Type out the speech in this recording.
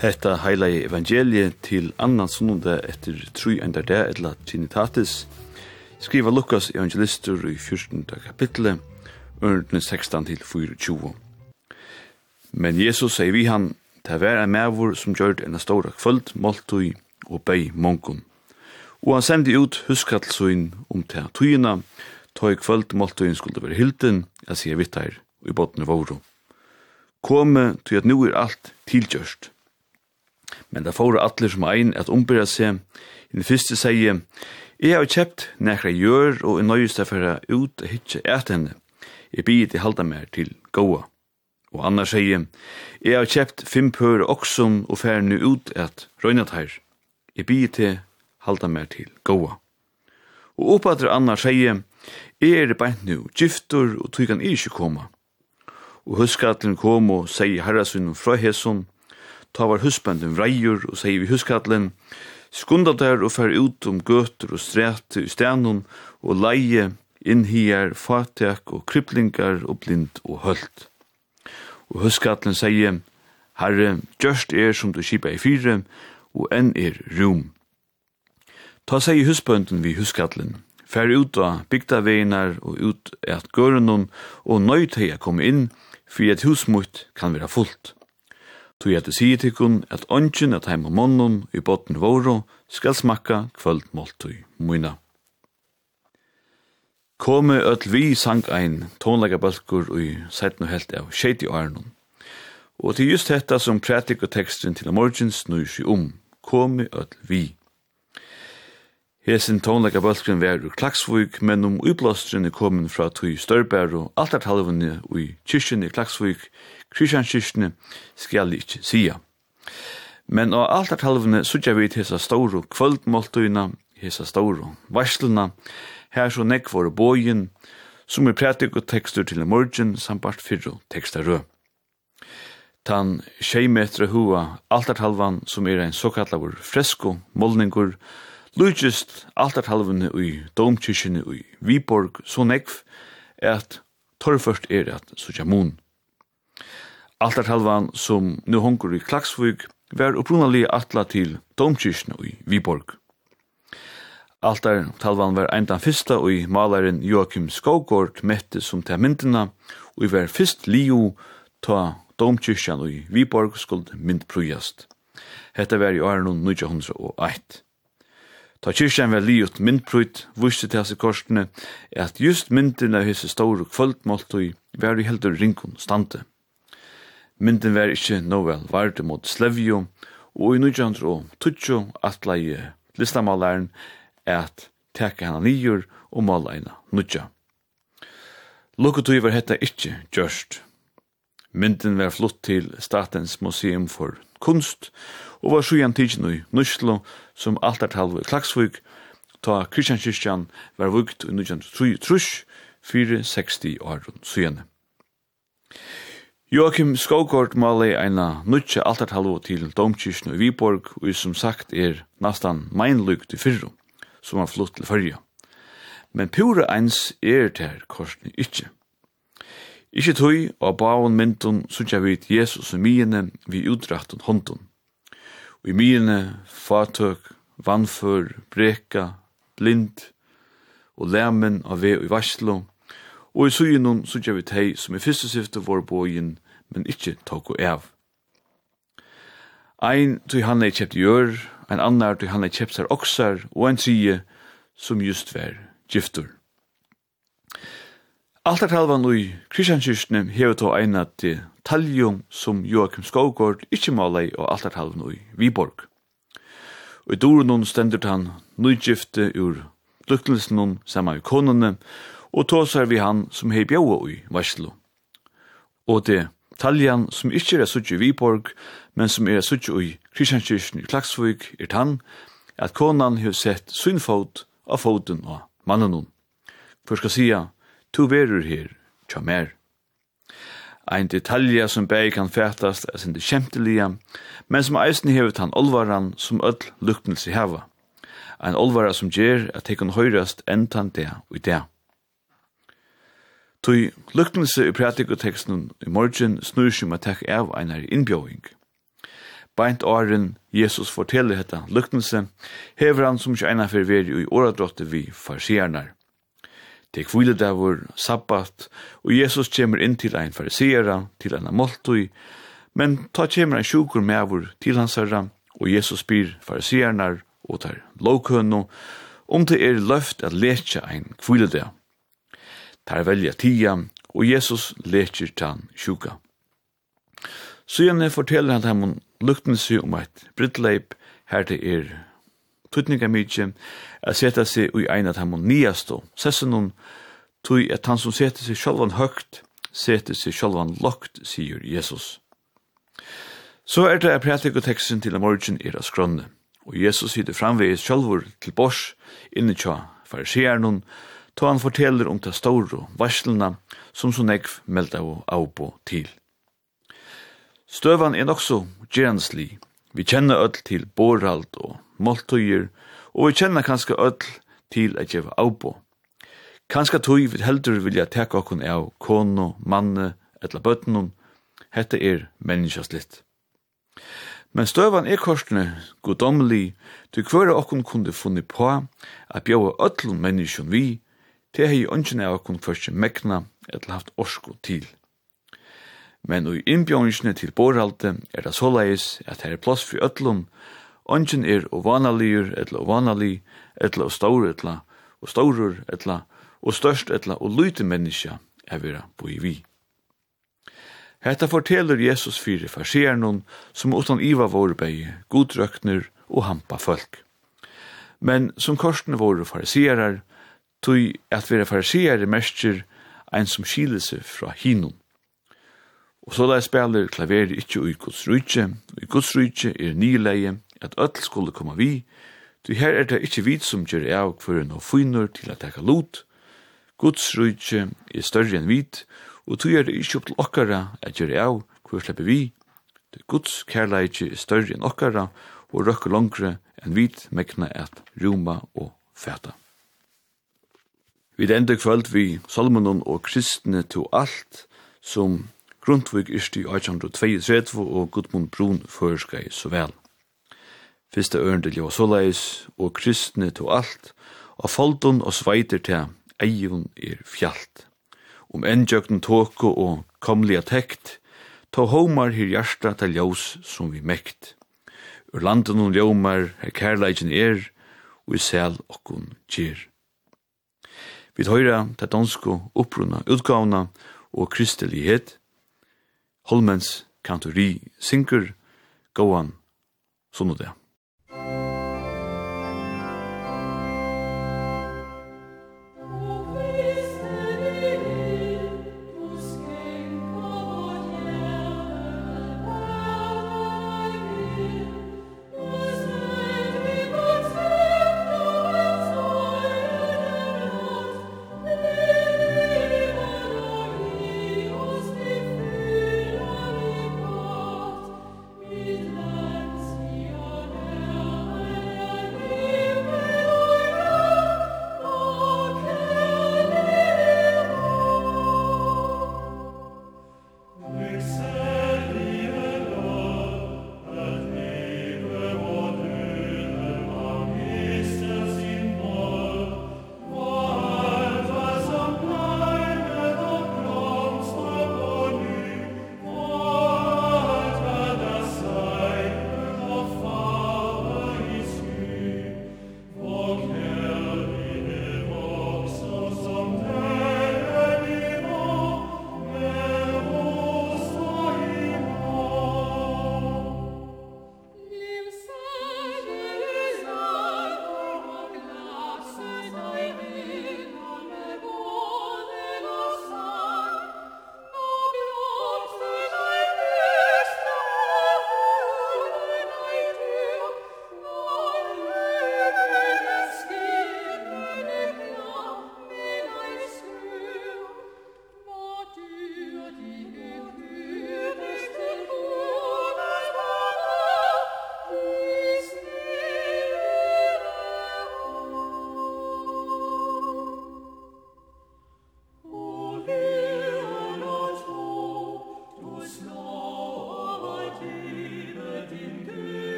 Hetta heila evangelie til annan sunnunda etter tru endar der etla Trinitatis. Skriva Lukas evangelistur i 14. kapitlet, ørndene 16 til 24. Men Jesus sier vi han, ta vær en mævur som gjør en stora kvöld, måltui og bei mongun. Og han sendi ut huskattelsuin om til tøyina, tøy kvöld måltuin skulle være hilden, jeg sier vittar i botne våru. Kome, tøy at nu er alt tilgjørst Men det får atler som ein at ombyrra seg. I den første sier, jeg har kjøpt nekra gjør og er nøyest for å ut og hitje et henne. Jeg blir til halda meg til gåa. Og Anna sier, jeg har kjøpt fem pør oksom og fer nu ut et røynat her. Jeg blir til halda meg til gåa. Og oppadre Anna sier, jeg er beint nu, giftor og tog kan ikke komme. Og huskatlen kom og sier herrasunnen fra hesson, Ta var husbanden vreier og sier vi huskattlen, skunda der og fer ut om gøter og stræt i stenon og leie inn her fatek og kryplingar og blind og hølt. Og huskattlen sier, Herre, gjørst er som du kipa i fire, og enn er rum. Ta seg i husbønden vi huskattlen, fær ut av bygdaveginar og ut et gørenon, og nøyt hei kom inn, for at husmutt kan være fullt. Tui at sige til kun at ongen at heim og månen i botten våro skal smakka kvöld måltui muina. Kome öll vi sang ein tonlegabalkur ui setnu helt av sjeiti åren. Og til just detta som prætik og teksten til morgens snur sig om, kome öll vi. Hesin tónleika bølgrin var ur Klaksvík, men um ublåstrin er komin fra tui størbæru, altartalvunni ui kyrkjen i Klaksvík, kristjankyrkjene, skal ikkje sia. Men á altartalvunni sutja vit hesa stóru kvöldmoltuina, hesa stóru varsluna, her så nekk voru bojen, som er prætik og tekstur til morgen, sambart fyrru tekstarø. Tan 6 metra hua altartalvan, som er ein såkallavur fresko, målningur, Lutjist altartalvene ui domkirkene ui Viborg så nekv at torrførst er at sutja mun. Altartalvan som nu hongur i Klaksvig var upprunalig atla til domkirkene i Viborg. Altartalvan var ein fyrsta i malaren Joachim Skogård mette som til myndina og var fyrst liu ta domkirkene i Viborg skuld myndprujast. Hetta var i åren 1901. Ta kyrkjan var liut myndprut, vusti til hans i korsene, at just myndin av hese store kvöldmåltøy var i heldur ringkun stande. Myndin var ikkje novel varde mot Slevjo, og i 1920 atla i listamalaren at teka hana nýjur og mala eina nudja. Lukkutøy var hetta ikkje gjørst. Myndin var flutt til Statens Museum for kunst, og var sjujan tidsin i Nuslo, som altartalv i Klagsvig, ta Kristian var vugt i 1903, 460 år sujane. Joachim Skogård mali eina nutje altartalvo til domkirkjen i Viborg, og som sagt er nastan meinlugt i fyrru, som har flutt til fyrja. Men pura eins er ter korsni ikkje. Ikkje tøy og baun myndun sutja vid Jesus og myene vi utdrachten hondun. Og i myene fatøk, vannfør, breka, blind og lemen av ve og i varslo. Og i sugenon sutja vid hei som i fyrste syfte vår bojen, men ikkje tok og av. Ein tøy han er kjept gjør, ein annar tøy han er kjept sær oksar, og ein tøy som just vær giftur. Altartalvan ui Kristianskyrkene hever to eina til taljum som Joachim Skogård ikkje malei og altartalvan ui Viborg. Og i dorunon stendur han nøygifte ur lukkelsen saman i konene, og tåsar vi han som hei bjaua ui varslo. Og det taljan som ikkje er suttje i Viborg, men som er suttje ui Kristianskyrkene i Klagsvig, er tann at konan hever sett synfot av foten av mannen. For skal sia, to verur her, tja mer. Ein detalja som bæg kan fætast er sin det men som eisen hevet han olvaran som öll luknelse heva. Ein olvara som gjer at hekon høyrast entan det og i det. Tui luknelse i pratikoteksten i morgen snur som med tek av einar innbjøving. Beint åren Jesus forteller hetta luknelse, hever han som ikke einar fyrir veri i åradrotte vi farsiarnar. Det er kviledavur, sabbat, og Jesus kommer inn til ein farisera, til ein amoltui, men ta kommer ein sjukur meavur til hans herra, og Jesus spyr fariserarnar og tar lovkønno, om det er løft at letja ein kviledag. Tar velja tia, og Jesus letjer tan sjuka. Sjønne forteller han dem om seg om eit brittleip her det er tutninga mykje a seta seg ui ein at dem niastu. Sessun hon tui at han som seter seg sjálvan høgt, seter seg sjálvan lokt, sier Jesus. Så er det prætik og teksten til morgen er av skronne, og Jesus sitter framvegis sjálfur til bors inni tja fariseren to han forteller om ta store varslene som så nekv melda og avbo til. Støvan er nokså gjerenslig. Vi kjenner öll til Borald og måltøyer, og vi kjenner kanskje ødel til at gjeva avbo. Kanskje tøy vi heldur vilja teka okkun av kono, manne, etla bøtnum, hette er menneskjastlitt. Men støvan er korsne, godomlig, til hver okkun kunde funni på at bjóa öllum menneskjon vi, til hei ønsken av okkun første mekna etla haft orsko til. Men i innbjørnsene til borhalte er det såleis at her er plass for öllum, Ongen er ovanaligur, etla ovanali, etla og staur, etla og staurur, etla og størst, etla og lyte menneska er vera boi vi. Hetta forteller Jesus fyrir farsierne som utan iva vore bei, godrøkner og hampa folk. Men som korsene vore farisierar, tui at vera farisierar mestjer ein som skilelse fra hinum. Og så der spiller klaveret ikkje ui Guds rujtje, i Guds rujtje er nileie, at öll skulle koma vi, Du her er det ikkje vit som gjør av hver no finur til at teka lot. Guds rujtje er større enn vit, og du er det ikkje opp til okkara at gjør av hvor slipper vi. Det Guds kærleikje er større enn okkara, og røkker langre enn vit mekna at ruma og fæta. Vi enda kvöld vi Salmonon og kristne to alt som Grundtvig i 1832 og Gudmund Brun føreskai så vel fyrste ørendelig og såleis, og kristne to alt, og foldun og sveiter til eion er fjallt. Om endjøkten tåko og komliga tekt, ta homar hir hjarta til ljós som vi mekt. Ur landen og ljomar her kærleikin er, og i sel okkun kjer. Vi tøyra til dansko opprunna utgavna og kristelighet, Holmens kantori synker, gåan, sånn og det.